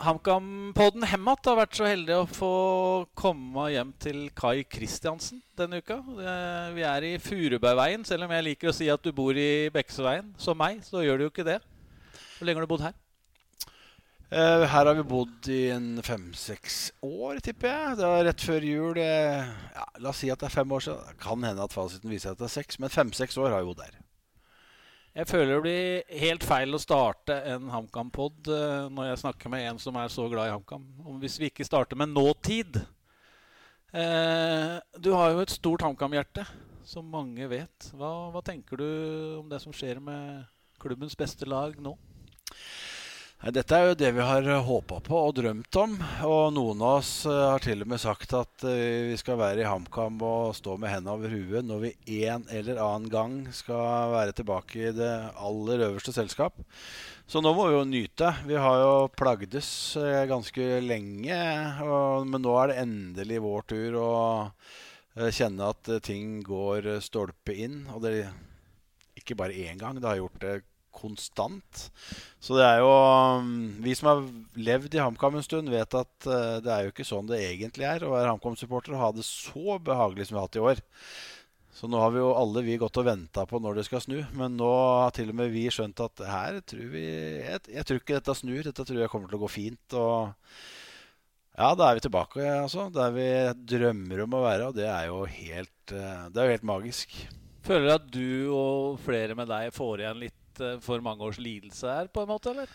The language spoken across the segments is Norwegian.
HamKam-podden Hemmat har vært så heldig å få komme hjem til Kai Kristiansen denne uka. Eh, vi er i Furubergveien, selv om jeg liker å si at du bor i Bekkesveien. Som meg, så gjør du jo ikke det. Hvor lenge har du bodd her? Uh, her har vi bodd i en fem-seks år, tipper jeg. Det var rett før jul. Ja, la oss si at det er fem år siden. Kan hende at fasiten viser at det er seks, men fem-seks år har vi bodd her. Jeg føler det blir helt feil å starte en HamKam-pod uh, når jeg snakker med en som er så glad i HamKam. Hvis vi ikke starter med nåtid. Uh, du har jo et stort HamKam-hjerte, som mange vet. Hva, hva tenker du om det som skjer med klubbens beste lag nå? Dette er jo det vi har håpa på og drømt om. Og noen av oss eh, har til og med sagt at eh, vi skal være i HamKam og stå med hendene over huet når vi en eller annen gang skal være tilbake i det aller øverste selskap. Så nå må vi jo nyte. Vi har jo plagdes eh, ganske lenge. men nå er det endelig vår tur å kjenne at ting går stolpe inn. Og det ikke bare én gang. Det har gjort det konstant. Så det er jo um, Vi som har levd i HamKam en stund, vet at uh, det er jo ikke sånn det egentlig er å være HamKam-supporter og ha det så behagelig som vi har hatt i år. Så nå har vi jo alle vi gått og venta på når det skal snu. Men nå har til og med vi skjønt at her tror vi Jeg, jeg tror ikke dette snur. Dette tror jeg kommer til å gå fint. Og ja, da er vi tilbake, altså. Der vi drømmer om å være. Og det er jo helt, uh, det er jo helt magisk. Føler du at du og flere med deg får igjen litt Eh, for mange års lidelse her, på en måte? eller?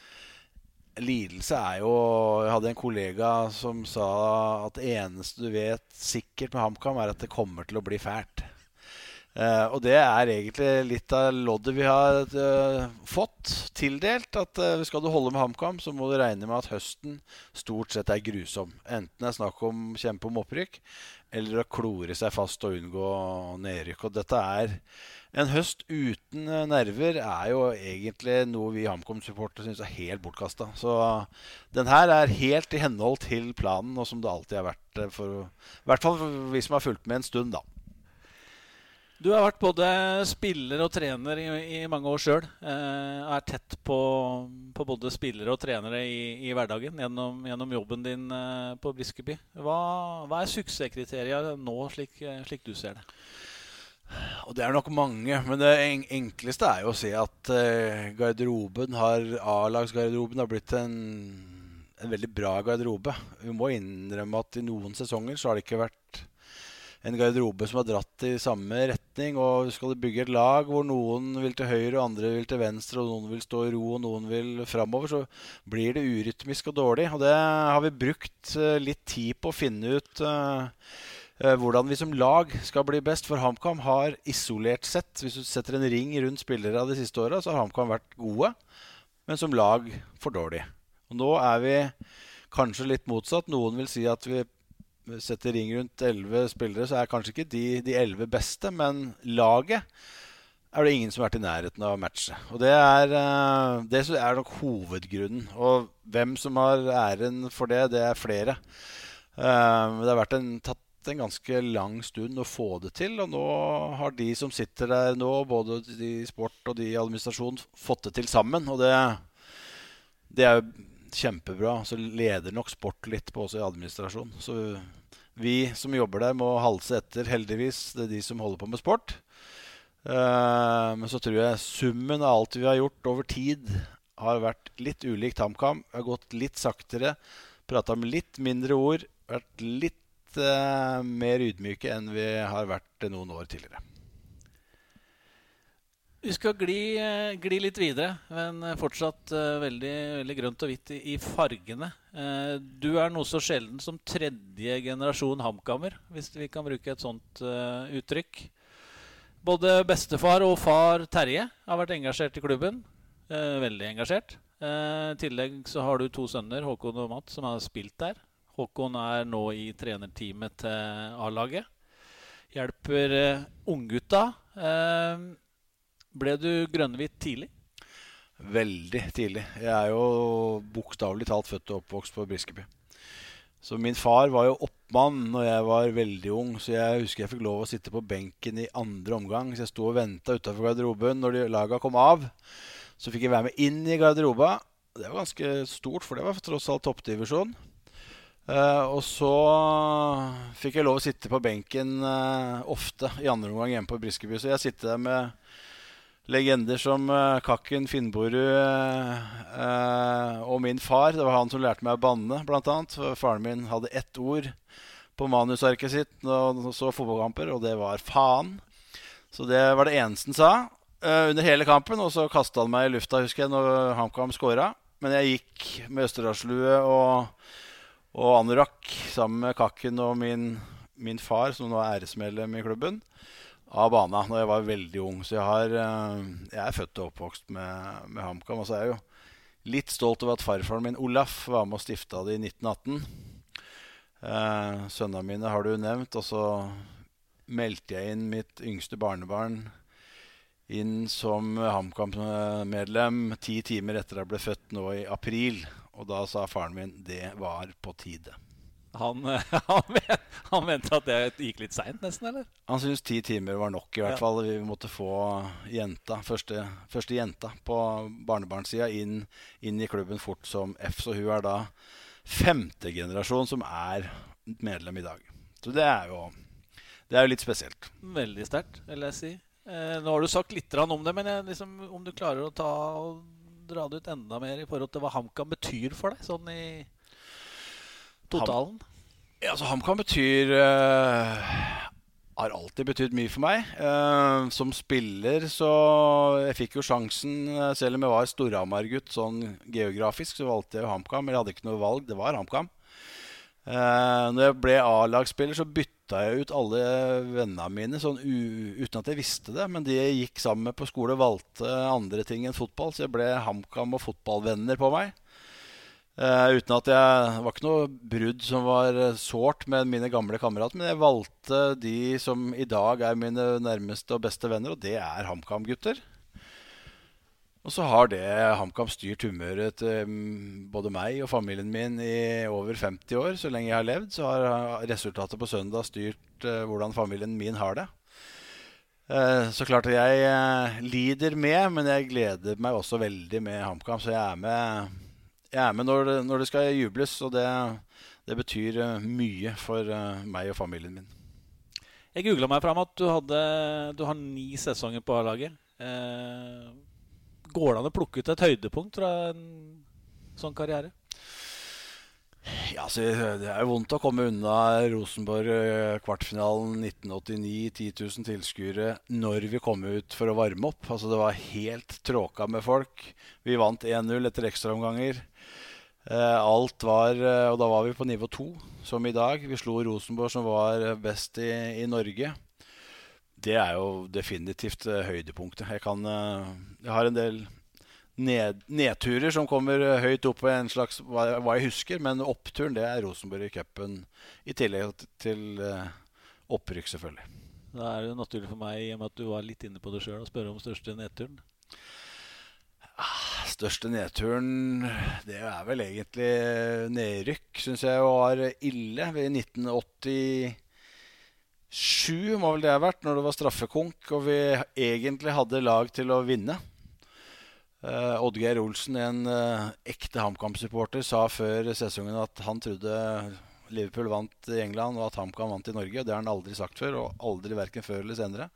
Lidelse er jo Jeg hadde en kollega som sa at det eneste du vet sikkert med HamKam, er at det kommer til å bli fælt. Uh, og det er egentlig litt av loddet vi har uh, fått tildelt. At uh, skal du holde med HamKam, så må du regne med at høsten stort sett er grusom. Enten det er snakk om kjempe om opprykk, eller å klore seg fast og unngå nedrykk. Og dette er en høst uten eh, nerver er jo egentlig noe vi HamKam-supportere syns er helt bortkasta. Så den her er helt i henhold til planen, og som det alltid har vært. Eh, for, I hvert fall for vi som har fulgt med en stund, da. Du har vært både spiller og trener i, i mange år sjøl. Eh, er tett på, på, både spillere og trenere i, i hverdagen gjennom, gjennom, jobben din eh, på Briskeby. Hva, hva er suksesskriteriene nå, slik, slik du ser det? Og det er nok mange, men det enkleste er jo å se at uh, garderoben har A-lagsgarderoben har blitt en, en, veldig bra garderobe. Vi må innrømme at i noen sesonger så har det ikke vært en garderobe som har dratt i samme retning. Og skal du bygge et lag hvor noen vil til høyre, og andre vil til venstre, og noen vil stå i ro, og noen vil framover, så blir det urytmisk og dårlig. Og det har vi brukt uh, litt tid på å finne ut. Uh, Eh, hvordan vi som lag skal bli best. For HamKam har isolert sett, hvis du setter en ring rundt spillere av de siste åra, så har HamKam vært gode, men som lag for dårlig. Og nå er vi kanskje litt motsatt. Noen vil si at vi setter ring rundt elleve spillere, så er kanskje ikke de de elleve beste, men laget er det ingen som har vært i nærheten av å matche. Og det er, eh, det er nok hovedgrunnen. Og hvem som har æren for det, det er flere. Eh, det har vært en, tatt en ganske lang stund å få det til. Og nå har de som sitter der nå, både de i sport og de i administrasjon, fått det til sammen. Og det, det er kjempebra. Så leder nok sport litt på oss i administrasjon. Så vi som jobber der, må halse etter, heldigvis. Det er de som holder på med sport. Uh, men så tror jeg summen av alt vi har gjort over tid, har vært litt ulik TamKam. Vi Har gått litt saktere, prata med litt mindre ord, vært litt uh, mer ydmyke enn vi har vært noen år tidligere. Vi skal gli, eh, gli, litt videre, men fortsatt uh, veldig, veldig, grønt og hvitt i, i fargene. Uh, du er noe så sjelden som tredje generasjon HamKammer, hvis vi kan bruke et sånt uttrykk. Både bestefar og far Terje har vært engasjert i klubben. veldig engasjert. I tillegg så har du to sønner, Håkon og Matt, som har spilt der. Håkon er nå i trenerteamet til A-laget. Hjelper uh, unggutta. Uh, ble du grønnhvit tidlig? Veldig tidlig. Jeg er jo bokstavelig talt født og oppvokst på Briskeby. Så min far var jo oppmann når jeg var veldig ung, så jeg husker jeg fikk lov å sitte på benken i andre omgang. Så jeg sto og venta utafor garderoben når laga kom av. Så fikk jeg være med inn i garderoba Det var ganske stort, for det var tross alt toppdivisjon. Uh, og så fikk jeg lov å sitte på benken uh, ofte i andre omgang hjemme på Briskeby. Så jeg sitter der med legender som uh, Kakken Finnborud og min far. Det var han som lærte meg å banne, bl.a. Faren min hadde ett ord på manusarket sitt han så fotballkamper, og det var 'faen'. Så det var det eneste han sa under hele kampen. Og så kasta han meg i lufta, husker jeg, når HamKam skåra. Men jeg gikk med østerdalslue og, og anorakk sammen med Kakken og min, min, far, som nå er æresmedlem i klubben, av bana når jeg var veldig ung. Så jeg, har, eh, jeg er født og oppvokst med, med HamKam. Og så er jeg jo litt stolt over at farfaren min Olaf var med og stifta det i 1918. Eh, sønnene mine har du nevnt. Og så meldte jeg inn mitt yngste barnebarn inn som HamKam-medlem ti timer etter jeg ble født nå i april. Og da sa faren min det var på tide. Han, han, han mente at det gikk litt seint, nesten? eller? Han syntes ti timer var nok, i hvert ja. fall. Vi måtte få jenta, første, første jenta på barnebarnssida inn, inn, i klubben fort som F. Så hun er da femte generasjon som er medlem i dag. Så det er jo, det er jo litt spesielt. Veldig sterkt, vil jeg si. Eh, nå har du sagt litt om det, men jeg, liksom, om du klarer å ta og dra det ut enda mer i forhold til hva HamKam betyr for deg, sånn i totalen? Ham, ja, altså HamKam betyr uh, Har alltid betydd mye for meg. Uh, som spiller så Jeg fikk jo sjansen, eh, selv om jeg var Storhamar-gutt sånn geografisk, så valgte jeg HamKam. Jeg hadde ikke noe valg, det var HamKam. Uh, når jeg ble A-lagsspiller, så bytta jeg ut alle vennene mine sånn uten at jeg visste det. Men de jeg gikk sammen med på skole, valgte andre ting enn fotball. Så jeg ble HamKam og fotballvenner på meg. Uh, uten at jeg Det var ikke noe brudd som var sårt med mine gamle kamerater. Men jeg valgte de som i dag er mine nærmeste og beste venner, og det er HamKam-gutter. Og så har det HamKam styrt humøret til mm, både meg og familien min i over 50 år. Så lenge jeg har levd, så har resultatet på søndag styrt uh, hvordan familien min har det. Uh, så klart at jeg lider med, men jeg gleder meg også veldig med HamKam. Så jeg er med, jeg er med når, det, når, det, skal jubles, og det, det betyr mye for meg og familien min. Jeg googla meg fram at du, hadde, du har ni sesonger på A-laget. Går det an å plukke ut et høydepunkt fra en sånn karriere? Ja, altså, Det er jo vondt å komme unna Rosenborg eh, kvartfinalen 1989. 10 000 tilskuere når vi kom ut for å varme opp. Altså, Det var helt tråka med folk. Vi vant 1-0 etter ekstraomganger. Eh, alt var eh, Og da var vi på nivå 2, som i dag. Vi slo Rosenborg, som var best i, i Norge det er jo definitivt høydepunktet. Jeg, kan, jeg, har en del ned, nedturer som kommer uh, høyt opp på en slags hva, hva, jeg husker, men oppturen det er Rosenborg i cupen. I tillegg til opprykk, selvfølgelig. Da er det naturlig for meg, i og med at du var litt inne på det sjøl, å spørre om største nedturen. Ah, største nedturen Det er vel egentlig nedrykk, syns jeg var ille. Ved 1987 må vel det ha vært, når det var straffekonk og vi egentlig hadde lag til å vinne. Uh, Oddgeir Olsen, en uh, ekte HamKam-supporter, sa før sesongen at han trodde Liverpool vant i England og at HamKam vant i Norge. Det har han aldri sagt før, og aldri verken før eller senere.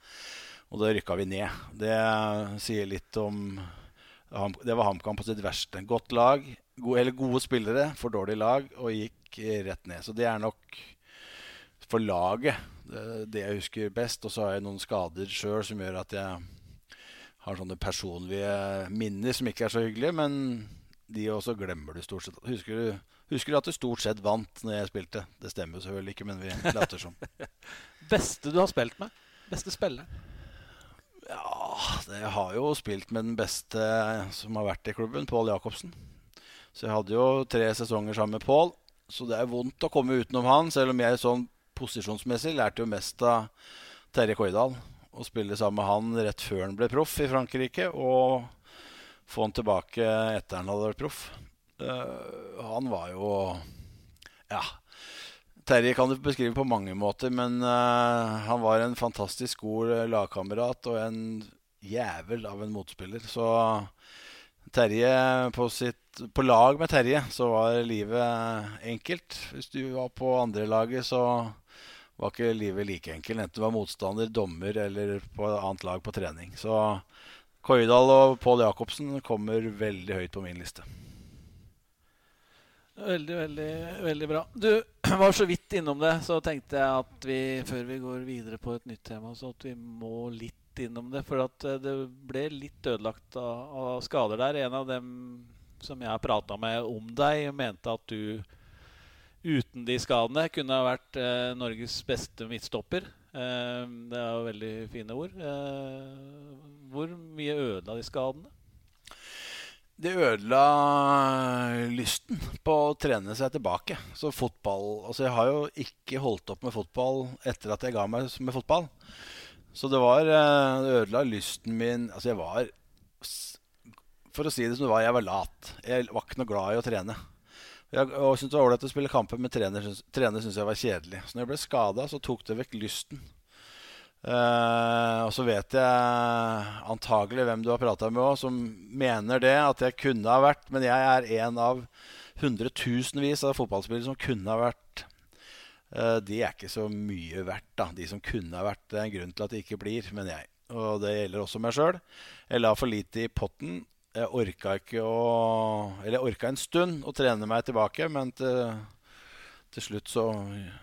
Og da rykka vi ned. Det uh, sier litt om Det var HamKam på sitt verste. Godt lag, gode, eller gode spillere, for dårlig lag, og gikk rett ned. Så det er nok for laget det jeg husker best. Og så har jeg noen skader sjøl som gjør at jeg har sånne personlige minner som ikke er så hyggelige. Men de også glemmer du stort sett. Husker du, husker du at du stort sett vant når jeg spilte? Det stemmer jo selvfølgelig ikke, men vi later som. Beste du har spilt med? Beste spiller? Ja, jeg har jo spilt med den beste som har vært i klubben, Pål Jacobsen. Så jeg hadde jo tre sesonger sammen med Pål. Så det er vondt å komme utenom han, selv om jeg sånn posisjonsmessig lærte jo mest av Terje Koidal. Å spille sammen med han rett før han ble proff i Frankrike, og få han tilbake etter han hadde vært proff. Uh, han var jo Ja. Terje kan du beskrive på mange måter, men uh, han var en fantastisk god lagkamerat og en jævel av en motspiller. Så Terje på, sitt, på lag med Terje så var livet enkelt. Hvis du var på andrelaget, så var ikke livet like enkelt. Enten du var motstander, dommer eller på et annet lag på trening. Så Koidal og Pål Jacobsen kommer veldig høyt på min liste. Veldig, veldig, veldig bra. Du var så vidt innom det, så tenkte jeg at vi før vi går videre på et nytt tema, så at vi må litt innom det. For at eh, det ble litt ødelagt av, av skader der. En av dem som jeg prata med om deg, mente at du uten de skadene kunne ha vært eh, Norges beste midtstopper. Eh, det er jo veldig fine ord. Eh, hvor mye ødela de skadene? Det ødela lysten på å trene seg tilbake. Så fotball Altså, jeg har jo ikke holdt opp med fotball etter at jeg ga meg med fotball. Så det var eh, Det ødela lysten min Altså, jeg var For å si det som det var, jeg var lat. Jeg var ikke noe glad i å trene. Jeg syntes det var ålreit å spille kamper, men trener, trener syntes jeg var kjedelig. Så når jeg ble skada, så tok det vekk lysten. Uh, og så vet jeg antagelig hvem du har prata med òg, som mener det. At jeg kunne ha vært Men jeg er en av hundretusenvis av fotballspillere som kunne ha vært. Uh, de er ikke så mye verdt, da. De som kunne ha vært. Det er en grunn til at de ikke blir, mener jeg. Og det gjelder også meg sjøl. Jeg la for lite i potten. Jeg orka ikke å Eller jeg orka en stund å trene meg tilbake, men til, til slutt så,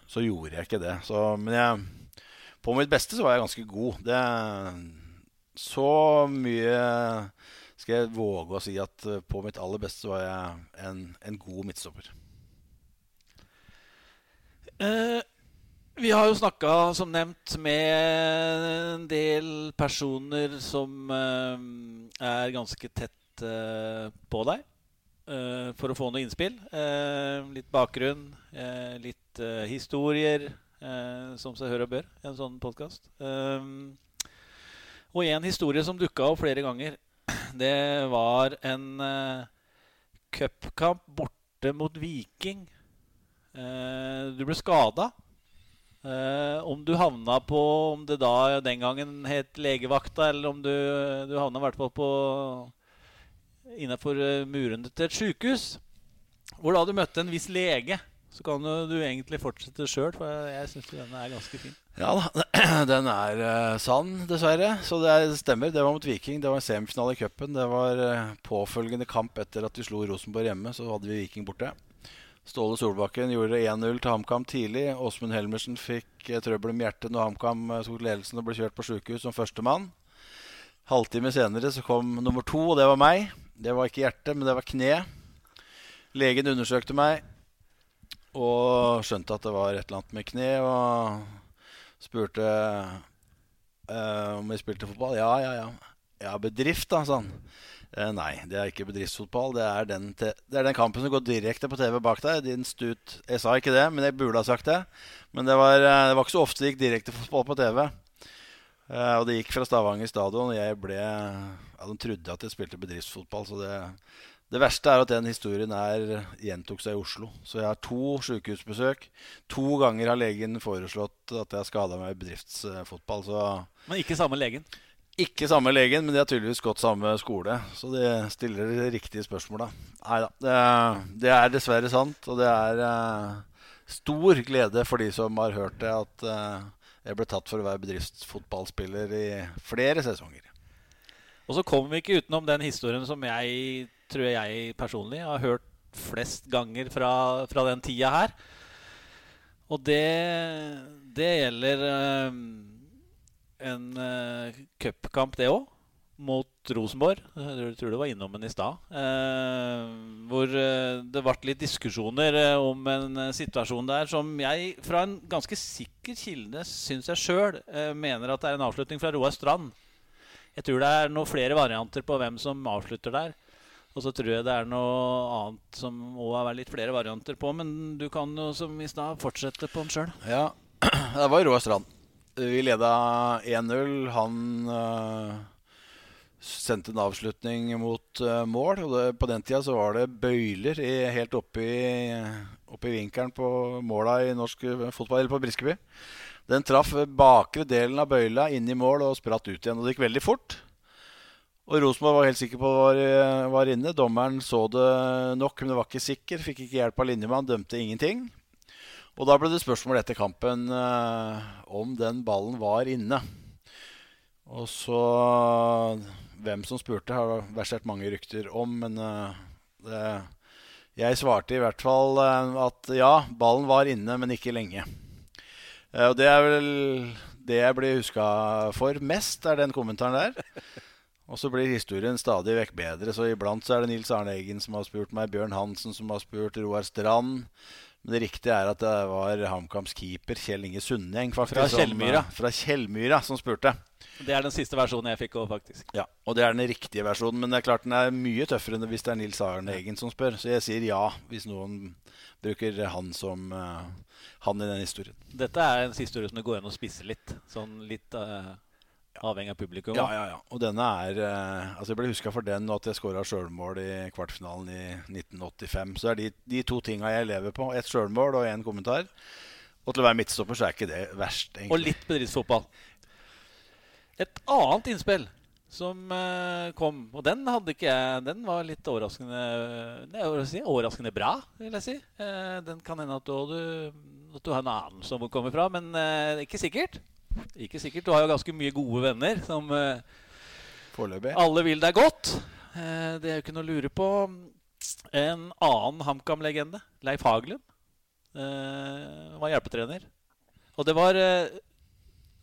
så, gjorde jeg ikke det. Så, men jeg, på mitt beste så var jeg ganske god. Det, så mye skal jeg våge å si at på mitt aller beste så var jeg en, en god midtstopper. Eh, vi har jo snakka, som nevnt, med en del personer som eh, er ganske tett eh, på deg. Eh, for å få noe innspill. Litt bakgrunn, litt historier, som seg hør og bør i en sånn podkast. og en historie som dukka opp flere ganger, det var en cupkamp borte mot Viking du ble skada. Uh, om du havna på Om det da den gangen het legevakta, eller om du, du havna hvert fall på innafor eh, murene til et sjukehus, hvor da du møtte en viss lege, så kan du, du egentlig fortsette sjøl, for jeg syns denne er ganske fin. Ja da, den er uh, sann, dessverre. Så det, er, stemmer. Det var mot Viking. Det var en semifinale i cupen. Det var uh, påfølgende kamp etter at de slo Rosenborg hjemme. Så hadde vi Viking borte. Ståle Solbakken gjorde 1-0 til HamKam tidlig. Åsmund Helmersen fikk eh, trøbbel med hjertet når HamKam eh, tok ledelsen og ble kjørt på sjukehus som førstemann. Halvtime senere så kom nummer to, og det var meg. Det var ikke hjertet, men det var kne. Legen undersøkte meg og skjønte at det var et eller annet med kne, og spurte uh, om jeg spilte fotball. Ja, ja, ja. Ja, bedrift, da, sa han. Eh, nei, det er ikke bedriftsfotball. Det er, den det er, den kampen som går direkte på TV bak deg. Din stut Jeg sa ikke det, men jeg burde ha sagt det. Men det var, eh, det var ikke så ofte det gikk direkte fotball på TV. Eh, og det gikk fra Stavanger stadion, jeg ble ja, De trodde at jeg spilte bedriftsfotball. Så det, det verste er at den historien er, gjentok seg i Oslo. Så jeg har to sykehusbesøk. To ganger har legen foreslått at jeg har skada meg i bedriftsfotball. Så Men ikke samme legen? Ikke samme legen, men de har tydeligvis gått samme skole. Så de stiller de riktige spørsmåla. Nei da. Det, er dessverre sant. Og det er uh, stor glede for de som har hørt det, at uh, jeg ble tatt for å være bedriftsfotballspiller i flere sesonger. Og så kommer vi ikke utenom den historien som jeg tror jeg personlig har hørt flest ganger fra, fra den tida her. Og det, det gjelder uh, en uh, cupkamp, det òg, mot Rosenborg. Jeg tror du var innom den i stad. Uh, hvor uh, det ble litt diskusjoner om en situasjon der som jeg, fra en ganske sikker kilde, syns jeg sjøl, mener at det er en avslutning fra Roar Strand. Jeg tror det er noen flere varianter på hvem som avslutter der. Og så tror jeg det er noe annet som òg er litt flere varianter på. Men du kan jo som i stad fortsette på den sjøl. Ja, det var Roar Strand. Vi leda 1-0. Han uh, sendte en avslutning mot uh, mål. Og det, på den tida så var det bøyler i, helt oppe i vinkelen på måla i norsk fotball, eller på Briskeby. Den traff bakre delen av bøyla inn i mål og spratt ut igjen. Og det gikk veldig fort. Og Rosenborg var helt sikker på hva var, var inne. Dommeren så det nok, men det var ikke sikker. Fikk ikke hjelp av linjemann, dømte ingenting. Og da ble det spørsmål etter kampen eh, om den ballen var inne. Og så Hvem som spurte, har det versert mange rykter om, men eh, det, jeg svarte i hvert fall eh, at ja, ballen var inne, men ikke lenge. Og det er vel det jeg blir huska for mest, er den kommentaren der. Og så blir historien stadig vekk bedre. Så iblant så er det Nils Arne Eggen som har spurt meg, Bjørn Hansen som har spurt, Roar Strand. Men det riktige er at det var HamKams keeper Kjell Inge Sundeng faktisk, Fra Kjellmyra. Som, fra Kjellmyra som spurte. Det er den siste versjonen jeg fikk òg, faktisk. Ja, Og det er den riktige versjonen. Men det er klart den er mye tøffere enn hvis det er Nils Arne Eggen som spør. Så jeg sier ja hvis noen bruker han som uh, han i den historien. Dette er en historie som det går an å spisse litt. Sånn litt uh, avhengig av publikum. Ja, ja, ja. Og denne er uh, Altså Jeg ble huska for den og at jeg skåra sjølmål i kvartfinalen i 1985. Så er de, de to tinga jeg lever på. Ett sjølmål og én kommentar. Og til å være midtstopper så er ikke det verst. egentlig. Og litt bedriftsfotball. Et annet innspill som uh, kom, og den hadde ikke jeg Den var litt overraskende det er si, overraskende bra, vil jeg si. Uh, den kan hende at du, at du har en anelse om hvor den kommer fra, men ikke sikkert. Ikke sikkert. Du har jo ganske mye gode venner som Foreløpig. alle vil deg godt. det er jo ikke noe å lure på. En annen HamKam-legende, Leif Haglund, var hjelpetrener. Og det var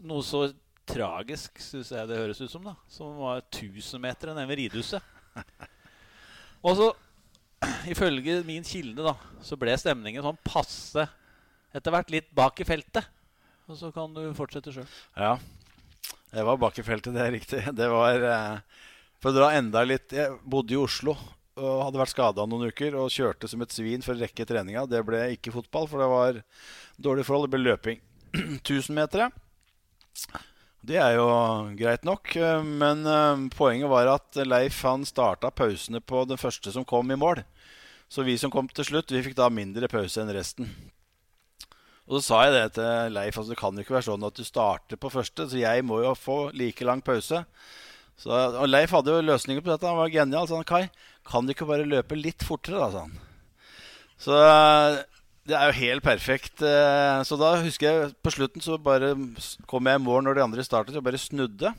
noe så tragisk, syns jeg det høres ut som. da Som var 1000 meter nede ved ridhuset. Og så, ifølge min kilde, da så ble stemningen sånn passe etter hvert litt bak i feltet. Og så kan du fortsette sjøl. Ja. Det var bakkefeltet, det er riktig. Det var eh, For å dra enda litt Jeg bodde i Oslo og hadde vært skada noen uker og kjørte som et svin for å rekke treninga. Det ble ikke fotball, for det var dårlige forhold. Det ble løping. 1000-metere. Det er jo greit nok, eh, men eh, poenget var at Leif han starta pausene på den første som kom i mål. Så vi som kom til slutt, vi fikk da mindre pause enn resten. Og så sa jeg det til Leif altså det kan jo ikke være sånn at du starter på første, så jeg må jo få like lang pause. Så, og Leif hadde jo løsninger på dette. Han var genial. Så han Kai, kan du ikke bare løpe litt fortere, da? sa han. Så det er jo helt perfekt. Eh, så da husker jeg på slutten så bare kom jeg i mål når de andre startet, og bare snudde.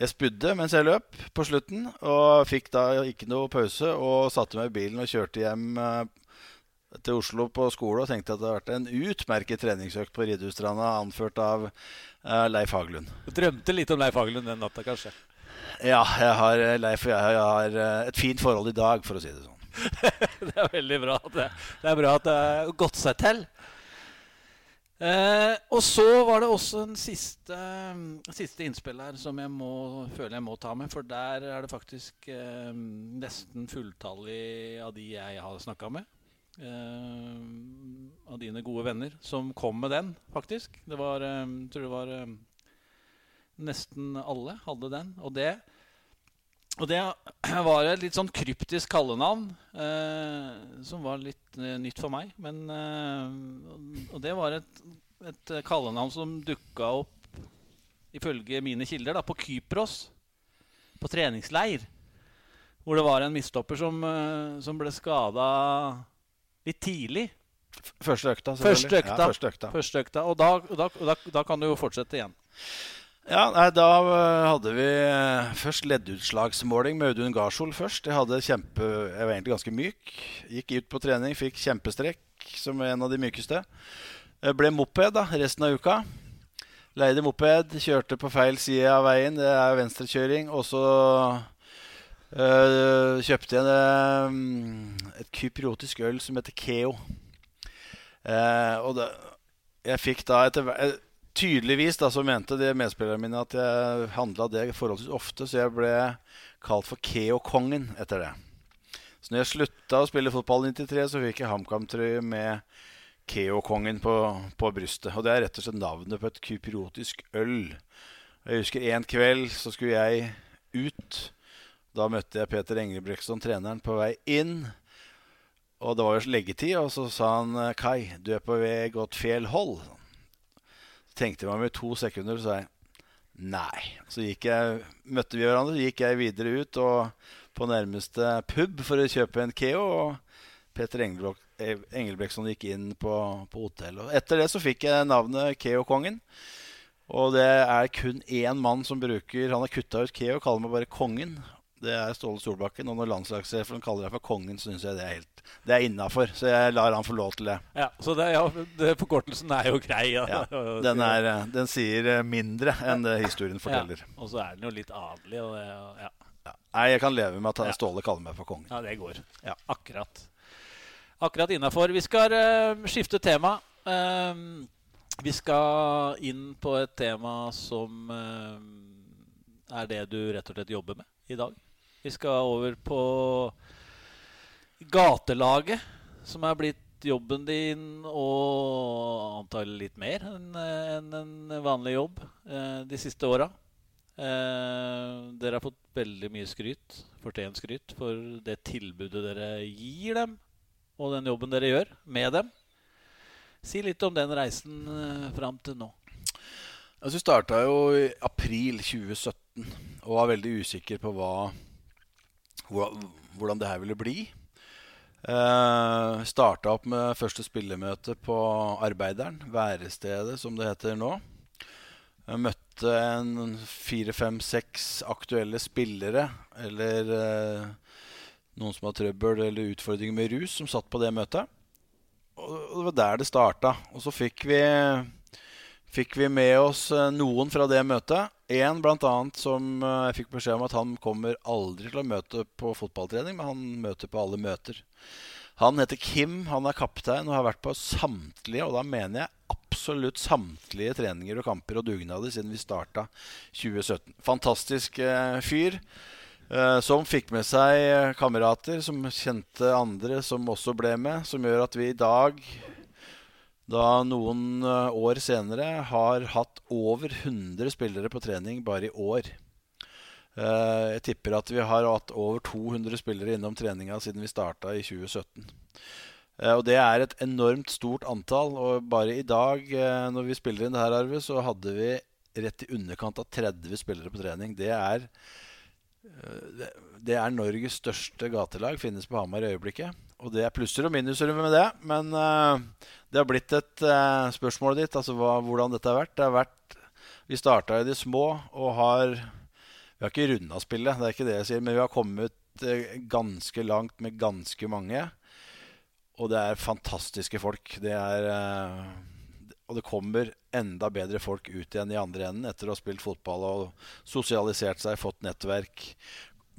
Jeg spydde mens jeg løp på slutten, og fikk da ikke noe pause. Og satte meg i bilen og kjørte hjem eh, til Oslo på skole og tenkte at det hadde vært en utmerket treningsøkt på Ridhusstranda, anført av uh, Leif Hagelund. Du drømte litt om Leif Hagelund den natta, kanskje? Ja, jeg har, Leif og jeg har et fint forhold i dag, for å si det sånn. det er veldig bra. Det, det, er bra at det har gått seg til. Eh, og så var det også en siste, siste innspill her som jeg må, føler jeg må ta med. For der er det faktisk eh, nesten fulltallig av de jeg har snakka med. Eh, av dine gode venner som kom med den, faktisk. Det var, jeg eh, tror det var eh, Nesten alle hadde den. Og det og det var et litt sånn kryptisk kallenavn eh, som var litt nytt for meg. Men, eh, og det var et, et kallenavn som dukka opp, ifølge mine kilder, da, på Kypros. På treningsleir. Hvor det var en midtstopper som, som ble skada litt tidlig. Første økta, selvfølgelig. Første økta. Ja, første økta. Første økta. Og da, da, da, da kan du jo fortsette igjen. Ja, nei, Da eh, hadde vi eh, først leddutslagsmåling med Audun Garsol først. Jeg hadde kjempe, jeg var egentlig ganske myk. Gikk ut på trening, fikk kjempestrekk som en av de mykeste. Jeg ble moped da, resten av uka. Leide moped, kjørte på feil side av veien. Det er venstrekjøring. Og så øh, kjøpte en, et kypriotisk øl som heter Keo. Eh, og det, jeg fikk da etter hvert tydeligvis da, så mente de medspillerne mine at jeg handla det forholdsvis ofte, så jeg ble kalt for Keo-kongen etter det. Så når jeg slutta å spille fotball i 93, så fikk jeg HamKam-trøye med Keo-kongen på, på, brystet. Og det er rett og slett navnet på et kypriotisk øl. Jeg husker en kveld så skulle jeg ut. Da møtte jeg Peter Engelbrektsson, treneren, på vei inn. Og det var jo leggetid, og så sa han Kai, du er på vei godt feil hold Så tenkte jeg meg med to sekunder og sa jeg, Nei. Så jeg, møtte vi hverandre, så gikk jeg videre ut og på nærmeste pub for å kjøpe en Keo. Og Peter Engelbrektsson gikk inn på, på hotell. Og etter det så fikk jeg navnet Keo-kongen. Og det er kun én mann som bruker Han har kutta ut Keo og kaller meg bare Kongen. Det er Ståle Solbakken. Og når landslagssjefen kaller deg for Kongen, så syns jeg det er helt Det er innafor. Så jeg lar han få lov til det. Ja, Så det, ja, det, forkortelsen er jo grei. Ja. Ja, den, er, den, sier mindre enn det historien forteller. Ja, og så er den jo litt adelig. Og det, ja. Nei, jeg kan leve med at Ståle kaller meg for kongen. Ja, det går. Akkurat. Akkurat innafor. Vi skal uh, skifte tema. Uh, vi skal inn på et tema som uh, er det du rett og slett jobber med i dag. Vi skal over på gatelaget, som er blitt jobben din, og antagelig litt mer enn en vanlig jobb uh, de siste åra. Uh, dere har fått veldig mye skryt, fortjent skryt, for det tilbudet dere gir dem, og den jobben dere gjør med dem. Si litt om den reisen uh, fram til nå. Altså, vi starta jo i april 2017 og var veldig usikker på hva, hvordan det her ville bli. Eh, starta opp med første spillemøte på Arbeideren, værestedet som det heter nå. Jeg møtte en fire, fem, seks aktuelle spillere, eller eh, noen som har trøbbel eller utfordringer med rus, som satt på det møtet. Og det var der det starta. Og så fikk vi, fikk vi med oss eh, noen fra det møtet. En bl.a. som eh, jeg fikk beskjed om at han kommer aldri til å møte på fotballtrening, men han møter på alle møter. Han heter Kim, han er kaptein og har vært på samtlige, og da mener jeg absolutt samtlige treninger og kamper og dugnader siden vi starta 2017. Fantastisk eh, fyr. Eh, som fikk med seg kamerater som kjente andre som også ble med. Som gjør at vi i dag, da noen eh, år senere, har hatt over 100 spillere på trening bare i år. Jeg tipper at vi har hatt over 200 spillere innom treninga siden vi starta i 2017. Og det er et enormt stort antall. Og bare i dag, når vi spiller inn det her, Arve, så hadde vi rett i underkant av 30 spillere på trening. Det er det er Norges største gatelag, finnes på Hamar i øyeblikket. Og det er plusser og minuser med det. Men uh, det har blitt et uh, spørsmål ditt, altså hva, hvordan dette har vært. Det har vært Vi starta i de små og har Vi har ikke runda spillet, det er ikke det jeg sier, men vi har kommet uh, ganske langt med ganske mange. Og det er fantastiske folk. Det er og det kommer enda bedre folk ut igjen i andre enden etter å ha spilt fotball og sosialisert seg, fått nettverk.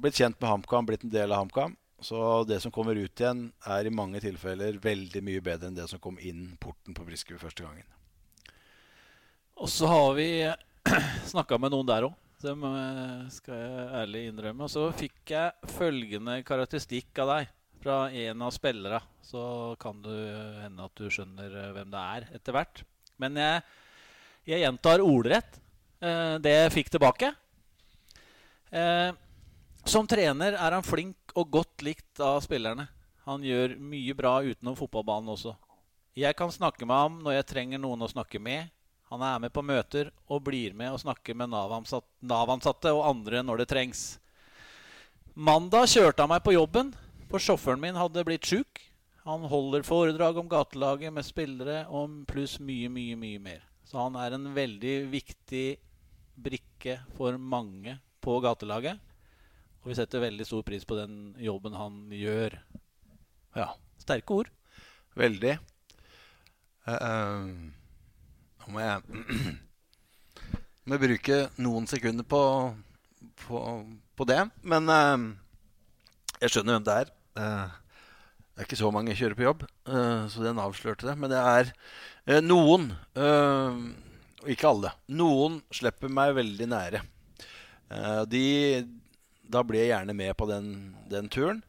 Blitt kjent med HamKam, blitt en del av HamKam. Så det som kommer ut igjen, er i mange tilfeller veldig mye bedre enn det som kom inn porten på Briskeby første gangen. Og så har vi snakka med noen der òg. Det skal jeg ærlig innrømme. Og så fikk jeg følgende karakteristikk av deg fra en av spillerne. Så kan det hende at du skjønner hvem det er etter hvert. Men jeg, jeg gjentar ordrett eh, det jeg fikk tilbake. Eh, som trener er han flink og godt likt av spillerne. Han gjør mye bra utenom fotballbanen også. Jeg kan snakke med ham når jeg trenger noen å snakke med. Han er med på møter og blir med og snakker med Nav-ansatte og andre når det trengs. Mandag kjørte han meg på jobben, for sjåføren min hadde blitt sjuk. Han holder foredrag om gatelaget med spillere og pluss mye, mye, mye mer. Så han er en veldig viktig brikke for mange på gatelaget. Og vi setter veldig stor pris på den jobben han gjør. Ja, sterke ord. Veldig. Uh, nå må jeg må bruke noen sekunder på, på, på det. Men uh, jeg skjønner hvem det er. Uh, det er ikke så mange kjører på jobb, så den avslørte det. Men det er noen, uh, ikke alle, noen slipper meg veldig nære. De, da blir jeg gjerne med på den, den turen.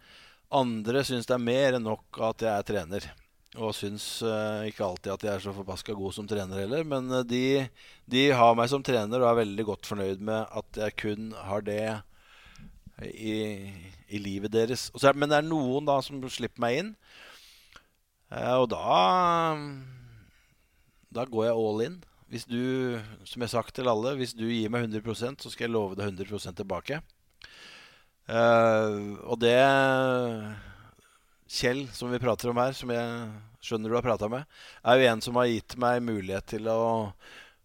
Andre syns det er mer enn nok at jeg er trener. Og syns ikke alltid at jeg er så forbaska god som trener heller. Men de, de har meg som trener og er veldig godt fornøyd med at jeg kun har det i i livet deres. Så, men det er noen da som slipper meg inn. Uh, og da Da går jeg all in. hvis du, som jeg har sagt til alle, hvis du gir meg 100% så skal jeg love deg 100% tilbake. Uh, og det Kjell, som vi prater om her, som jeg skjønner du har prata med, er jo en som har gitt meg mulighet til å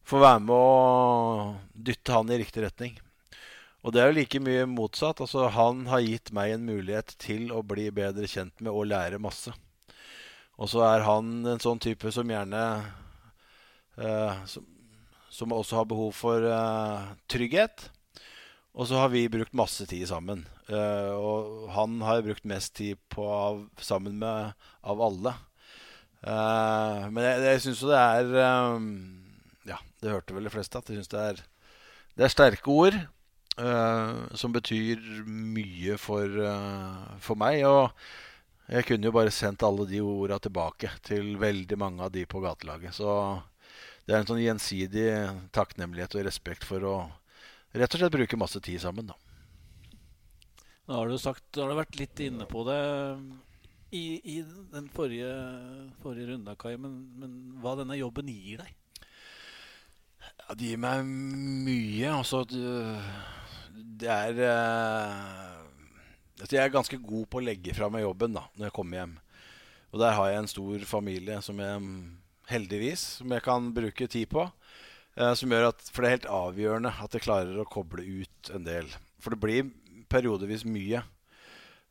få være med å dytte han i riktig retning. Og det er jo like mye motsatt. Altså, han har gitt meg en mulighet til å bli bedre kjent med og lære masse. Og så er han en sånn type som gjerne uh, som, som, også har behov for uh, trygghet. Og så har vi brukt masse tid sammen. Uh, og han har brukt mest tid på av, sammen med av alle. Uh, men jeg, jeg syns jo det er um, Ja, det hørte vel de fleste at jeg syns det er Det er sterke ord uh, som betyr mye for, for meg. Og jeg kunne jo bare sendt alle de orda tilbake til veldig mange av de på gatelaget. Så det er en sånn gjensidig takknemlighet og respekt for å rett og slett bruke masse tid sammen. da. Nå har du sagt, du har vært litt inne på det i, i den forrige, forrige runda, Kai. Men, men, hva denne jobben gir deg? Ja, det gir meg mye. Altså Det er altså, Jeg er ganske god på å legge fra meg jobben da, når jeg kommer hjem. Og der har jeg en stor familie som jeg heldigvis som jeg kan bruke tid på. Eh, som gjør at, For det er helt avgjørende at jeg klarer å koble ut en del. For det blir periodevis mye.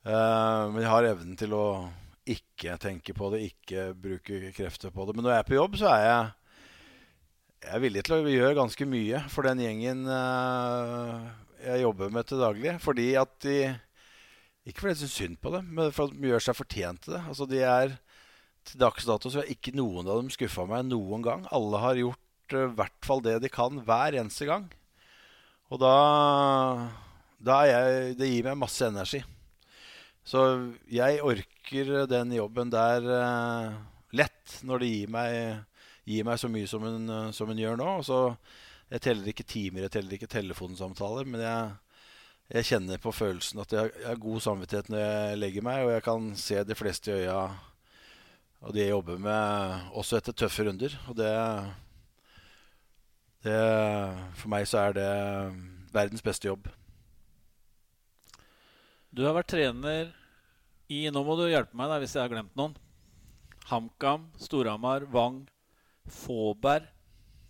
Eh, men jeg har evnen til å ikke tenke på det, ikke bruke krefter på det. Men når jeg er på jobb, så er jeg, jeg er villig til å gjøre ganske mye for den gjengen eh, jeg jobber med til daglig. Fordi at de Ikke fordi jeg syns synd på dem, men for at de gjør seg fortjent til det. Altså de er Til dags dato så har ikke noen av dem skuffa meg noen gang. Alle har gjort i hvert fall det de kan hver eneste gang. Og da, da jeg, Det gir meg masse energi. Så jeg orker den jobben der uh, lett når det gir meg, gir meg så mye som hun, som hun gjør nå. Så jeg teller ikke timer, jeg teller ikke telefonsamtaler, men jeg, jeg kjenner på følelsen at jeg, jeg har god samvittighet når jeg legger meg, og jeg kan se de fleste i øya og de jeg jobber med, også etter tøffe runder. Og det, det, for meg så er det verdens beste jobb. Du har vært trener i Nå må du hjelpe meg der, hvis jeg har glemt noen. HamKam, Storhamar, Vang, Fåberg,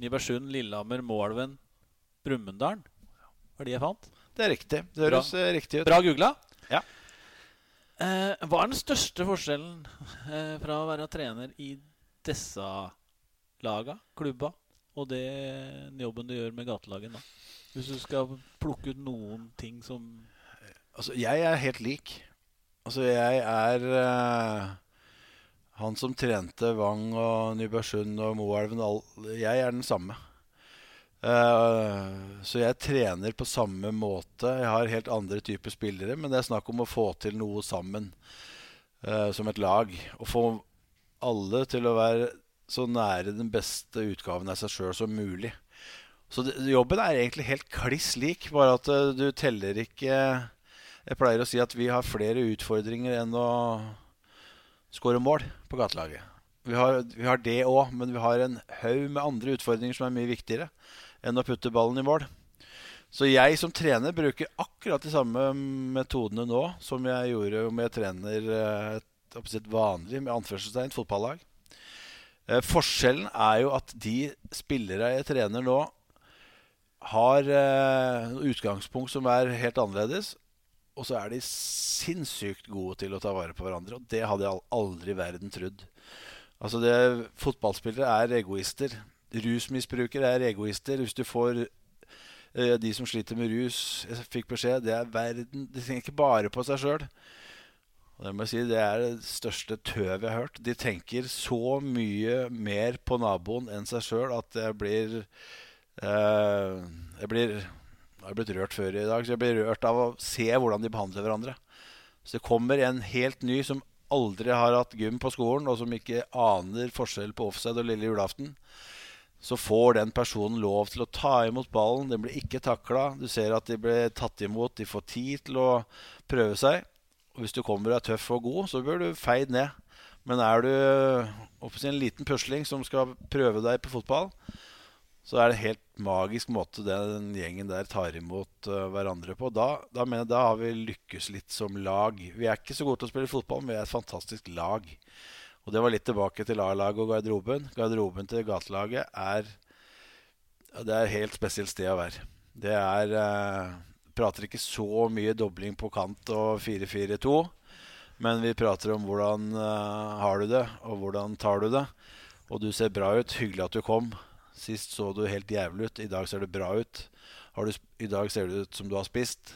Nybergsund, Lillehammer, Målven, Brumunddal. Var de jeg fant? Det er riktig. Det høres Bra. Eh, riktig ut. Bra googla. Ja. Eh, hva er den største forskjellen eh, fra å være trener i disse laga, klubba, og det jobben du gjør med gatelaget nå? Hvis du skal plukke ut noen ting som Altså, jeg er helt lik. Altså, jeg er uh, han som trente Vang og Nybergsund og Moelven. Jeg er den samme. Uh, så jeg trener på samme måte. Jeg har helt andre typer spillere, men det er snakk om å få til noe sammen uh, som et lag. Å få alle til å være så nære den beste utgaven av seg sjøl som mulig. Så det, jobben er egentlig helt kliss lik, bare at uh, du teller ikke Jeg pleier å si at vi har flere utfordringer enn å skåre mål på gatelaget. Vi har, vi har det òg, men vi har en haug med andre utfordringer som er mye viktigere enn å putte ballen i mål. Så jeg som trener bruker akkurat de samme metodene nå som jeg gjorde om jeg trener eh, et, et vanlig med anførselstegn fotballag. Eh, forskjellen er jo at de spillere jeg trener nå, har eh, utgangspunkt som er helt annerledes. Og så er de sinnssykt gode til å ta vare på hverandre. Og det hadde jeg aldri i verden trodd. Altså det, Fotballspillere er egoister. Rusmisbrukere er egoister. Hvis du får eh, de som sliter med rus Jeg fikk beskjed det er verden De tenker ikke bare på seg sjøl. Det må jeg si, det er det største tøvet jeg har hørt. De tenker så mye mer på naboen enn seg sjøl at jeg blir eh, Jeg blir Jeg har blitt rørt før i dag, så jeg blir rørt av å se hvordan de behandler hverandre. Så det kommer en helt ny som aldri har hatt gym på skolen, og som ikke aner forskjell på offside og lille julaften. Så får den personen lov til å ta imot ballen. Den blir ikke takla. Du ser at de blir tatt imot. De får tid til å prøve seg. Hvis du kommer og er tøff og god, så bør du feid ned. Men er du en liten pusling som skal prøve deg på fotball, så er det en helt magisk måte den gjengen der tar imot uh, hverandre på. Da, da, jeg, da har vi lykkes litt som lag. Vi er ikke så gode til å spille fotball, men vi er et fantastisk lag. Og det var litt tilbake til A-laget og garderoben. Garderoben til gatelaget er Det er et helt spesielt sted å være. Det er uh, Prater ikke så mye dobling på kant og 4-4-2. Men vi prater om hvordan uh, har du det, og hvordan tar du det. Og du ser bra ut. Hyggelig at du kom. Sist så du helt jævlig ut. I dag ser du bra ut. Du, I dag ser du ut som du har spist.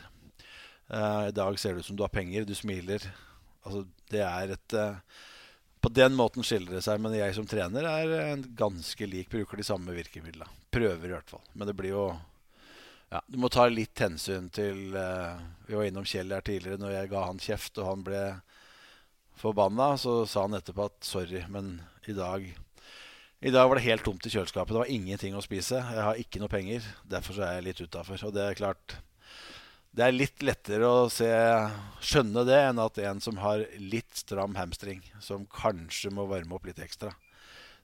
Uh, I dag ser du ut som du har penger. Du smiler. Altså, det er et uh, På den måten skiller det seg. Men jeg som trener er ganske lik. Bruker de samme virkemidlene. Prøver i hvert fall. Men det blir jo ja, Du må ta litt hensyn til uh, Vi var innom Kjell her tidligere når jeg ga han kjeft, og han ble forbanna. Så sa han etterpå at sorry, men i dag i dag var det helt tomt i kjøleskapet. Det var ingenting å spise. Jeg har ikke noe penger. Derfor så er jeg litt utafor. Og det er klart Det er litt lettere å se, skjønne det enn at en som har litt stram hamstring, som kanskje må varme opp litt ekstra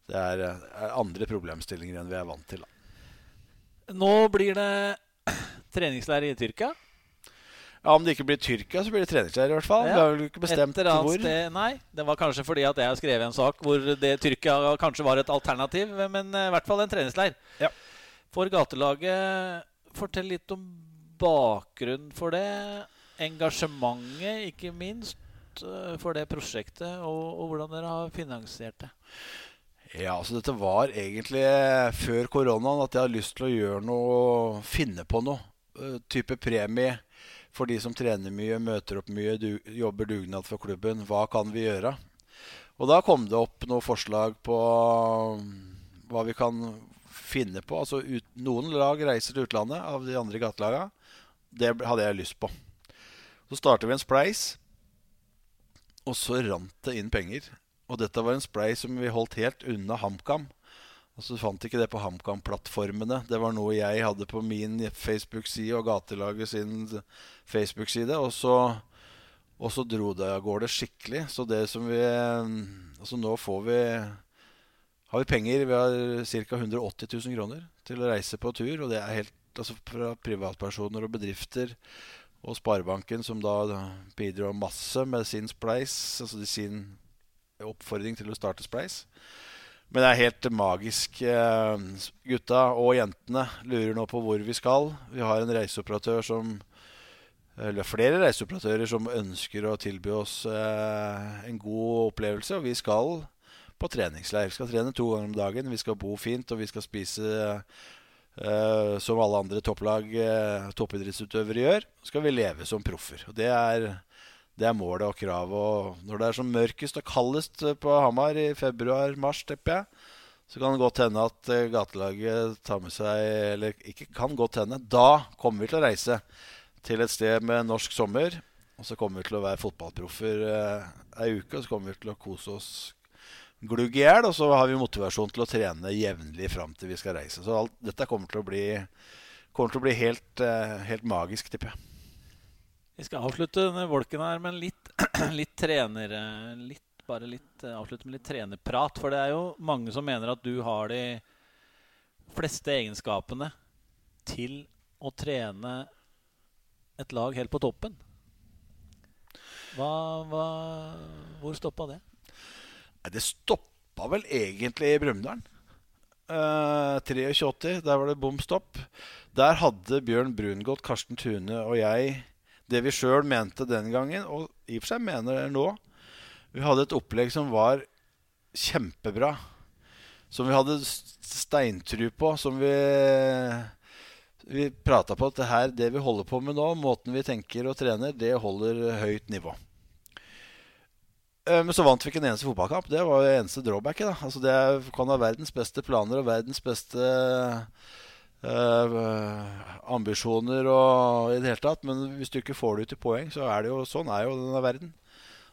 Det er, er andre problemstillinger enn vi er vant til. Da. Nå blir det treningsleir i Tyrkia. Ja, Om det ikke blir Tyrkia, så blir det treningsleir i hvert fall. Ja. Vi har vel ikke bestemt hvor. Sted, nei, det var kanskje fordi at jeg har skrevet en sak hvor det Tyrkia kanskje var et alternativ, men eh, i hvert fall en treningsleir. Ja. For gatelaget, fortell litt om bakgrunnen for det. Engasjementet, ikke minst, eh, for det prosjektet, og, og hvordan dere har finansiert det. Ja, altså Dette var egentlig før koronaen at jeg hadde lyst til å gjøre noe, finne på noe. Uh, type premie for de som trener mye, møter opp mye, du, jobber dugnad for klubben. Hva kan vi gjøre? Og da kom det opp noen forslag på um, hva vi kan finne på. Altså ut, Noen lag reiser til utlandet av de andre gatelaga. Det hadde jeg lyst på. Så starter vi en spleis, og så rant det inn penger. Og dette var en spray som vi holdt helt unna HamKam. Og så fant ikke det på HamKam-plattformene. Det var noe jeg hadde på min Facebook-side og gatelaget sin Facebook-side. Og, og, så dro det av gårde skikkelig. Så det som vi Altså nå får vi har vi penger. Vi har ca. 180 000 kroner til å reise på tur. Og det er helt altså fra privatpersoner og bedrifter og Sparebanken, som da bidrar masse med sin spleis, altså sin oppfordring til å starte spleis. Men det er helt magisk. Eh, gutta og jentene lurer nå på hvor vi skal. Vi har en reiseoperatør som eller flere reiseoperatører som ønsker å tilby oss eh, en god opplevelse. Og vi skal på treningsleir. Vi skal trene to ganger om dagen. Vi skal bo fint, og vi skal spise eh, som alle andre topplag, eh, toppidrettsutøvere gjør. Så skal vi leve som proffer. Og det er det er målet og kravet. Og når det er som mørkest og kaldest på Hamar i februar-mars, tipper jeg, så kan det godt hende at eh, gatelaget tar med seg Eller ikke kan godt hende. Da kommer vi til å reise til et sted med norsk sommer. Og så kommer vi til å være fotballproffer eh, ei uke, og så kommer vi til å kose oss glugg i hjel. Og så har vi motivasjon til å trene jevnlig fram til vi skal reise. Så alt, dette kommer til å bli, til å bli helt, eh, helt magisk, tipper jeg. Vi skal avslutte denne volken her med litt, litt trener... Litt, bare litt, eh, avslutte med litt trenerprat. For det er jo mange som mener at du har de fleste egenskapene til å trene et lag helt på toppen. Hva, hva, hvor stoppa det? Det stoppa vel egentlig i Brumunddal. Uh, 23, der var det bom stopp. Der hadde Bjørn Brungot, Karsten Tune og jeg det vi sjøl mente den gangen, og i og for seg mener det nå. Vi hadde et opplegg som var kjempebra. Som vi hadde steintru på. Som vi Vi prata på at det her, det vi holder på med nå, måten vi tenker og trener, det holder høyt nivå. Eh, men så vant vi ikke en eneste fotballkamp. Det var det eneste drawbacket. Da. Altså det kan ha verdens beste planer og verdens beste ambisjoner og i det hele tatt. Men hvis du ikke får det ut i poeng, så er det jo sånn er jo denne verden.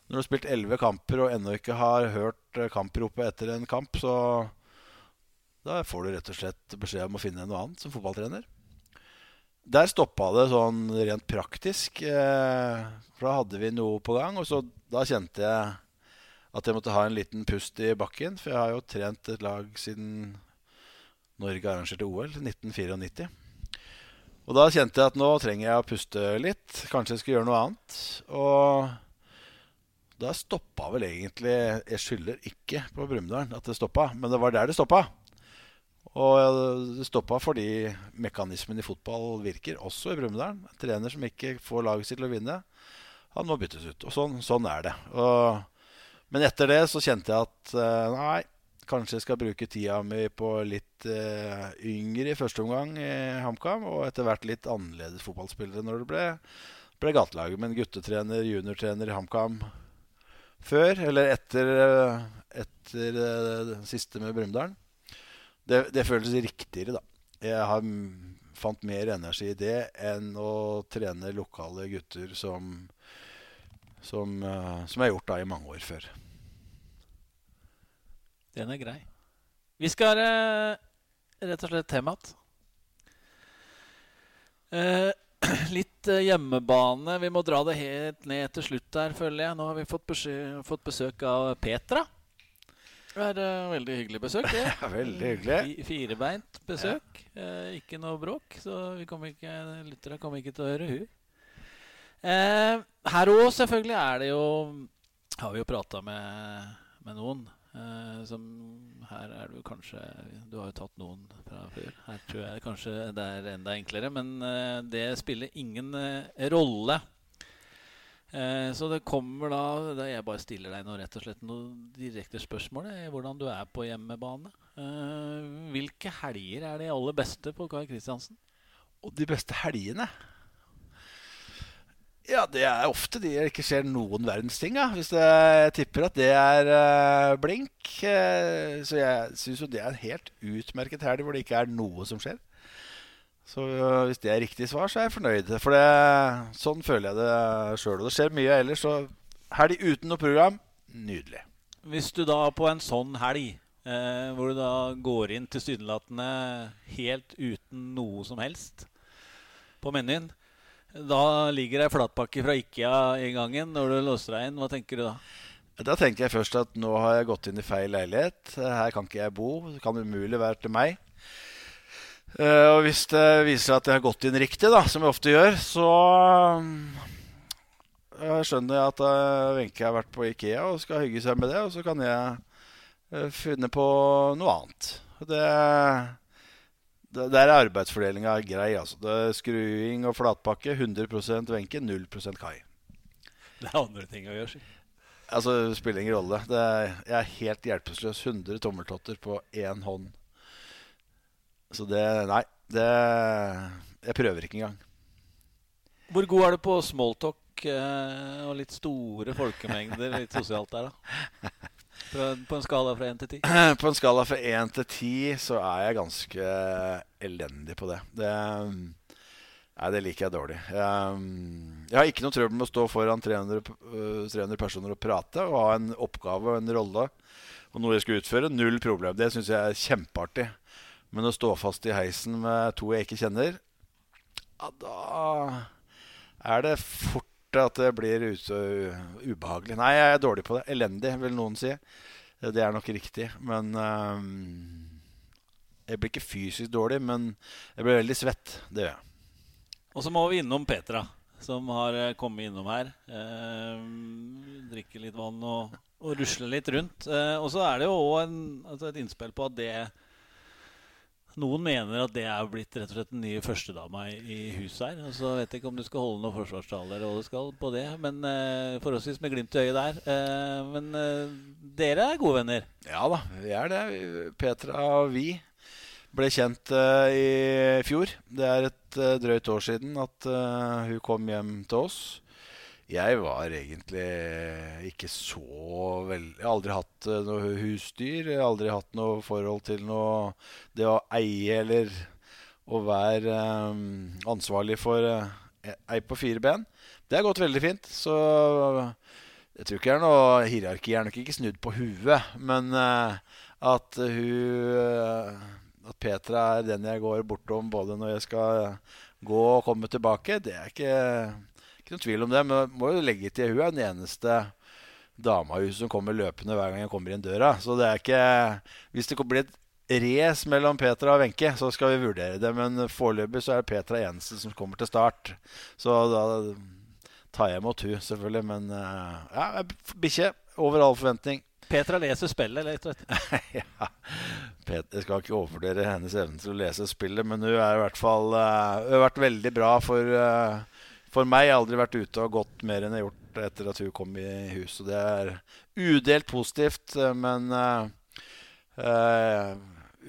Når du har spilt elleve kamper og ennå ikke har hørt eh, kampropet etter en kamp, så da får du rett og slett beskjed om å finne noe annet som fotballtrener. Der stoppa det sånn rent praktisk. Uh, for da hadde vi noe på gang. Og så da kjente jeg at jeg måtte ha en liten pust i bakken. For jeg har jo trent et lag siden Norge arrangerte OL 1994. Og da kjente jeg at nå trenger jeg å puste litt. Kanskje jeg skulle gjøre noe annet. Og da stoppa vel egentlig Jeg skylder ikke på Brumunddal at det stoppa, men det var der det stoppa. Og det stoppa fordi mekanismen i fotball virker, også i Brumunddal. Trener som ikke får laget sitt til å vinne, han må byttes ut. Og sånn, sånn er det. Og, men etter det så kjente jeg at eh, nei, kanskje skal bruke tida mi på litt uh, yngre i første omgang i HamKam, og etter hvert litt annerledes fotballspillere når det ble, ble gatelaget. Men guttetrener, juniortrener i HamKam før, eller etter, eh, etter det siste med Brumunddal det, det, føles riktigere, da. Jeg har, fant mer energi i det enn å trene lokale gutter som, som, som jeg har gjort da i mange år før. Den er grei. Vi skal uh, rett og slett igjen. Uh, litt hjemmebane. Vi må dra det helt ned til slutt her, føler jeg. Nå har vi fått fått besøk av Petra. Det er uh, veldig hyggelig besøk. Det. Ja, veldig hyggelig. Firebeint besøk. Ja. Uh, ikke noe bråk, så vi kommer ikke, lyttere kommer ikke til å høre hun. Uh, her òg, selvfølgelig, er det jo Har vi jo prata med, med, noen. Som Her er du kanskje Du har jo tatt noen fra før. Her tror jeg kanskje det er enda enklere. Men det spiller ingen rolle Eh, så det kommer da, da Jeg bare stiller deg noe, rett og slett noe direkte spørsmål. Hvordan du er på hjemmebane. Hvilke helger er de aller beste på Kai Kristiansen? Og de beste helgene? Ja, det er ofte de ikke skjer noen verdens ting. Ja. Hvis jeg tipper at det er uh, blink. Uh, så jeg syns jo det er en helt utmerket helg hvor det ikke er noe som skjer. Så hvis det er riktig svar, så er jeg fornøyd. For det, sånn føler jeg det sjøl. Og det skjer mye ellers. Så helg uten noe program nydelig. Hvis du da på en sånn helg, hvor du da går inn tilsynelatende helt uten noe som helst på menyen Da ligger ei flatpakke fra Ikea i gangen når du låser deg inn. Hva tenker du da? Da tenker jeg først at nå har jeg gått inn i feil leilighet. Her kan ikke jeg bo. Det kan umulig være til meg. Uh, og hvis det viser seg at jeg har gått inn riktig, da, som jeg ofte gjør, så jeg skjønner jeg at uh, Wenche har vært på Ikea og skal hygge seg med det. Og så kan jeg finne på noe annet. Det, der er arbeidsfordelinga grei. altså. Det er Skruing og flatpakke 100% Wenche, 0% Kai. Det er andre ting å gjøre, si. Altså, det spiller ingen rolle. Er, jeg er helt hjelpeløs. 100 tommeltotter på én hånd. Så det Nei. Det Jeg prøver ikke engang. Hvor god er du på smalltalk eh, og litt store folkemengder litt sosialt der, da? På en skala fra 1 til 10? På en skala fra 1 til 10 så er jeg ganske elendig på det. Det, nei, det liker jeg dårlig. Jeg, jeg, har ikke noe trøbbel med å stå foran 300, 300 personer og prate og ha en oppgave og en rolle og noe jeg skal utføre. Null problem. Det syns jeg er kjempeartig. Men å stå fast i heisen med to jeg ikke kjenner, ja, da er det fort at det blir ubehagelig. Nei, jeg er dårlig på det. Elendig, vil noen si. Det er nok riktig. Men um, Jeg blir ikke fysisk dårlig, men jeg blir veldig svett. Det gjør jeg. Og så må vi innom Petra, som har eh, kommet innom her. Eh, drikke litt vann og, og rusle litt rundt. Eh, og så er det jo òg altså et innspill på at det noen mener at det er blitt rett og slett den nye førstedama i, huset her. Og så vet jeg ikke om du skal holde noen forsvarstale eller hva du skal på det. Men uh, forholdsvis med glimt i øyet der. Uh, men uh, dere er gode venner? Ja da, vi er det. Petra og vi ble kjent i fjor. Det er et drøyt år siden at hun kom hjem til oss. Jeg var egentlig ikke så vel Jeg har aldri hatt eh, noe husdyr. Jeg har aldri hatt noe forhold til noe Det å eie eller å være um, ansvarlig for uh, ei på fire ben. Det har gått veldig fint. Så jeg tror ikke det er noe hierarki. Jeg er nok ikke snudd på huet. Men at hun At Petra er den jeg går bortom både når jeg skal gå og komme tilbake, det er ikke ikke noen tvil om det, men må jo legge til hun er den eneste dama i huset som kommer løpende hver gang jeg kommer inn døra. Så det er ikke Hvis det blir et race mellom Petra og Wenche, så skal vi vurdere det. Men foreløpig så er det Petra eneste som kommer til start. Så da tar jeg imot hun, selvfølgelig. Men uh, ja, bikkje. Over all forventning. Petra leser spillet, rett og slett. ja. jeg skal ikke overvurdere hennes evne til å lese spillet, men hun er i hvert fall uh, Hun har vært veldig bra for, uh, for meg. Har aldri vært ute og gått mer enn jeg har gjort etter at hun kom i hus. Og det er udelt positivt, men uh, uh,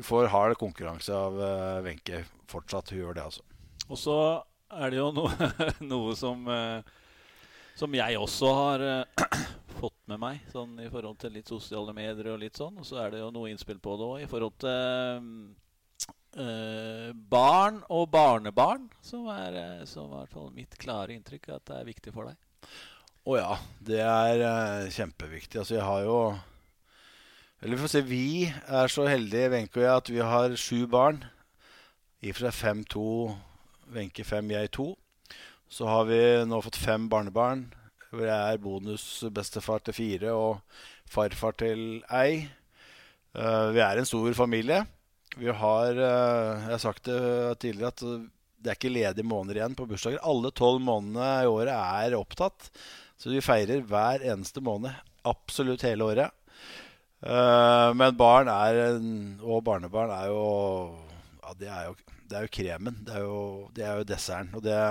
får hard konkurranse av Wenche fortsatt. Hun gjør det, altså. Og så er det jo noe, noe som, som jeg også har fått med meg sånn i forhold til litt sosiale medier og litt sånn. Og så er det jo noe innspill på det òg i forhold til øh, barn og barnebarn, eh, som er i hvert fall mitt klare inntrykk at det er viktig for deg. Å oh, ja, det er uh, kjempeviktig. Altså, jeg har jo Eller vi får se, vi er så heldige, Wenche og jeg, at vi har sju barn. I og for fem-to. Wenche fem, jeg to. Så har vi nå fått fem barnebarn. Hvor jeg er bonusbestefar til fire og farfar til ei. Uh, vi er en stor familie. Vi har uh, Jeg har sagt det tidligere at det er ikke ledige måneder igjen på bursdager. Alle tolv månedene i året er opptatt. Så vi feirer hver eneste måned. Absolutt hele året. Uh, men barn er, og barnebarn er jo Ja, det er jo, er jo kremen. Det er jo, det er jo desserten. Og det,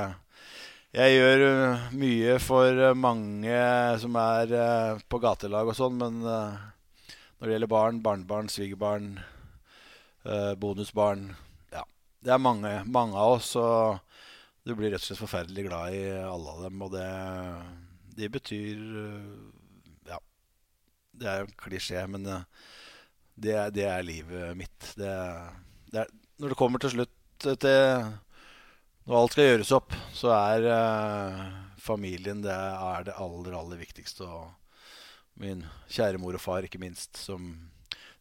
jeg gjør uh, mye for mange som er på gatelag og sånn, men når det gjelder barn, barnebarn, svigerbarn, bonusbarn Ja, det er mange, mange av oss, og du blir rett og slett forferdelig glad i alle av dem. Og det, det betyr Ja, det er jo en klisjé, men det, det, er livet mitt. Det, det er, når det kommer til slutt til når alt skal gjøres opp, så er uh, familien det, er det aller, aller viktigste. Og min kjære mor og far, ikke minst, som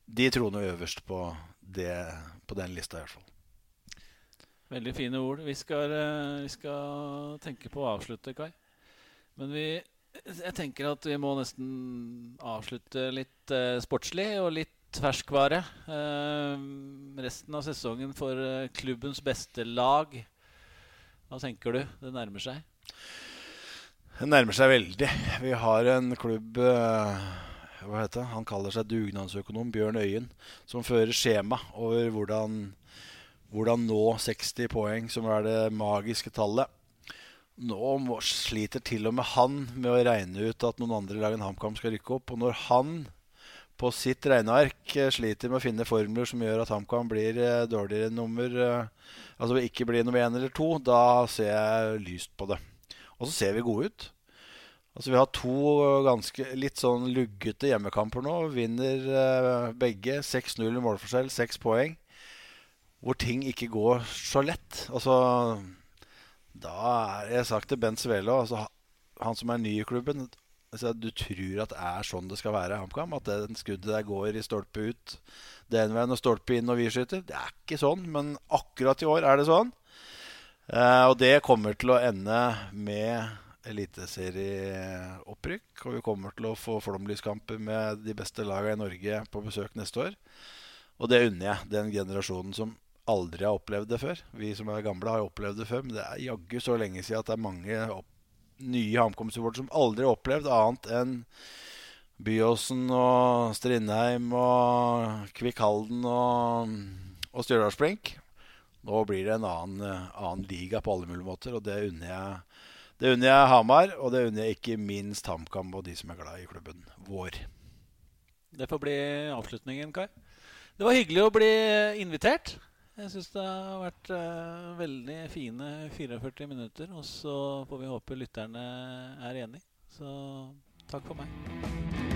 de troner øverst på, det, på den lista, i hvert fall. Veldig fine ord. Vi skal, uh, vi skal tenke på å avslutte, Kai. Men vi, jeg tenker at vi må nesten avslutte litt eh, sportslig og litt ferskvare. resten av sesongen for klubbens beste lag hva tenker du? Det nærmer seg? Det nærmer seg veldig. Vi har en klubb uh, Hva heter det? Han kaller seg dugnadsøkonom, Bjørn Øyen, som fører skjema over hvordan, hvordan nå 60 poeng, som er det magiske tallet. Nå sliter til og med han med å regne ut at noen andre lag enn HamKam skal rykke opp. Og når han på sitt regneark eh, sliter med å finne formler som gjør at HamKam blir eh, dårligere nummer Altså ikke blir nummer én eller to, da ser jeg lyst på det. Og så ser vi gode ut. Altså Vi har to ganske litt sånn luggete hjemmekamper nå. Vinner eh, begge. 6-0 i målforskjell, 6 poeng. Hvor ting ikke går så lett. Altså Da er jeg sagt til Bent Svelo, altså, han som er ny i klubben Altså, du tror at det er sånn det skal være i HamKam? At den skuddet der går i stolpe ut den veien og stolpe inn når vi skyter? Det er ikke sånn, men akkurat i år er det sånn. Eh, og det kommer til å ende med eliteserieopprykk. Og vi kommer til å få flomlyskamper med de beste lagene i Norge på besøk neste år. Og det unner jeg den generasjonen som aldri har opplevd det før. Vi som er gamle, har opplevd det før, men det er jaggu så lenge siden at det er mange opp nye HamKam-supportere som aldri har opplevd annet enn Byåsen og Strindheim og Kvikk-Halden og, og Stjørdalsblink. Nå blir det en annen, annen, liga på alle mulige måter, og det unner jeg, det unner jeg Hamar. Og det unner jeg ikke minst HamKam og de som er glad i klubben vår. Det får bli avslutningen, Kai. Det var hyggelig å bli invitert. Jeg syns det har vært uh, veldig fine 44 minutter. Og så får vi håpe lytterne er enig. Så takk for meg.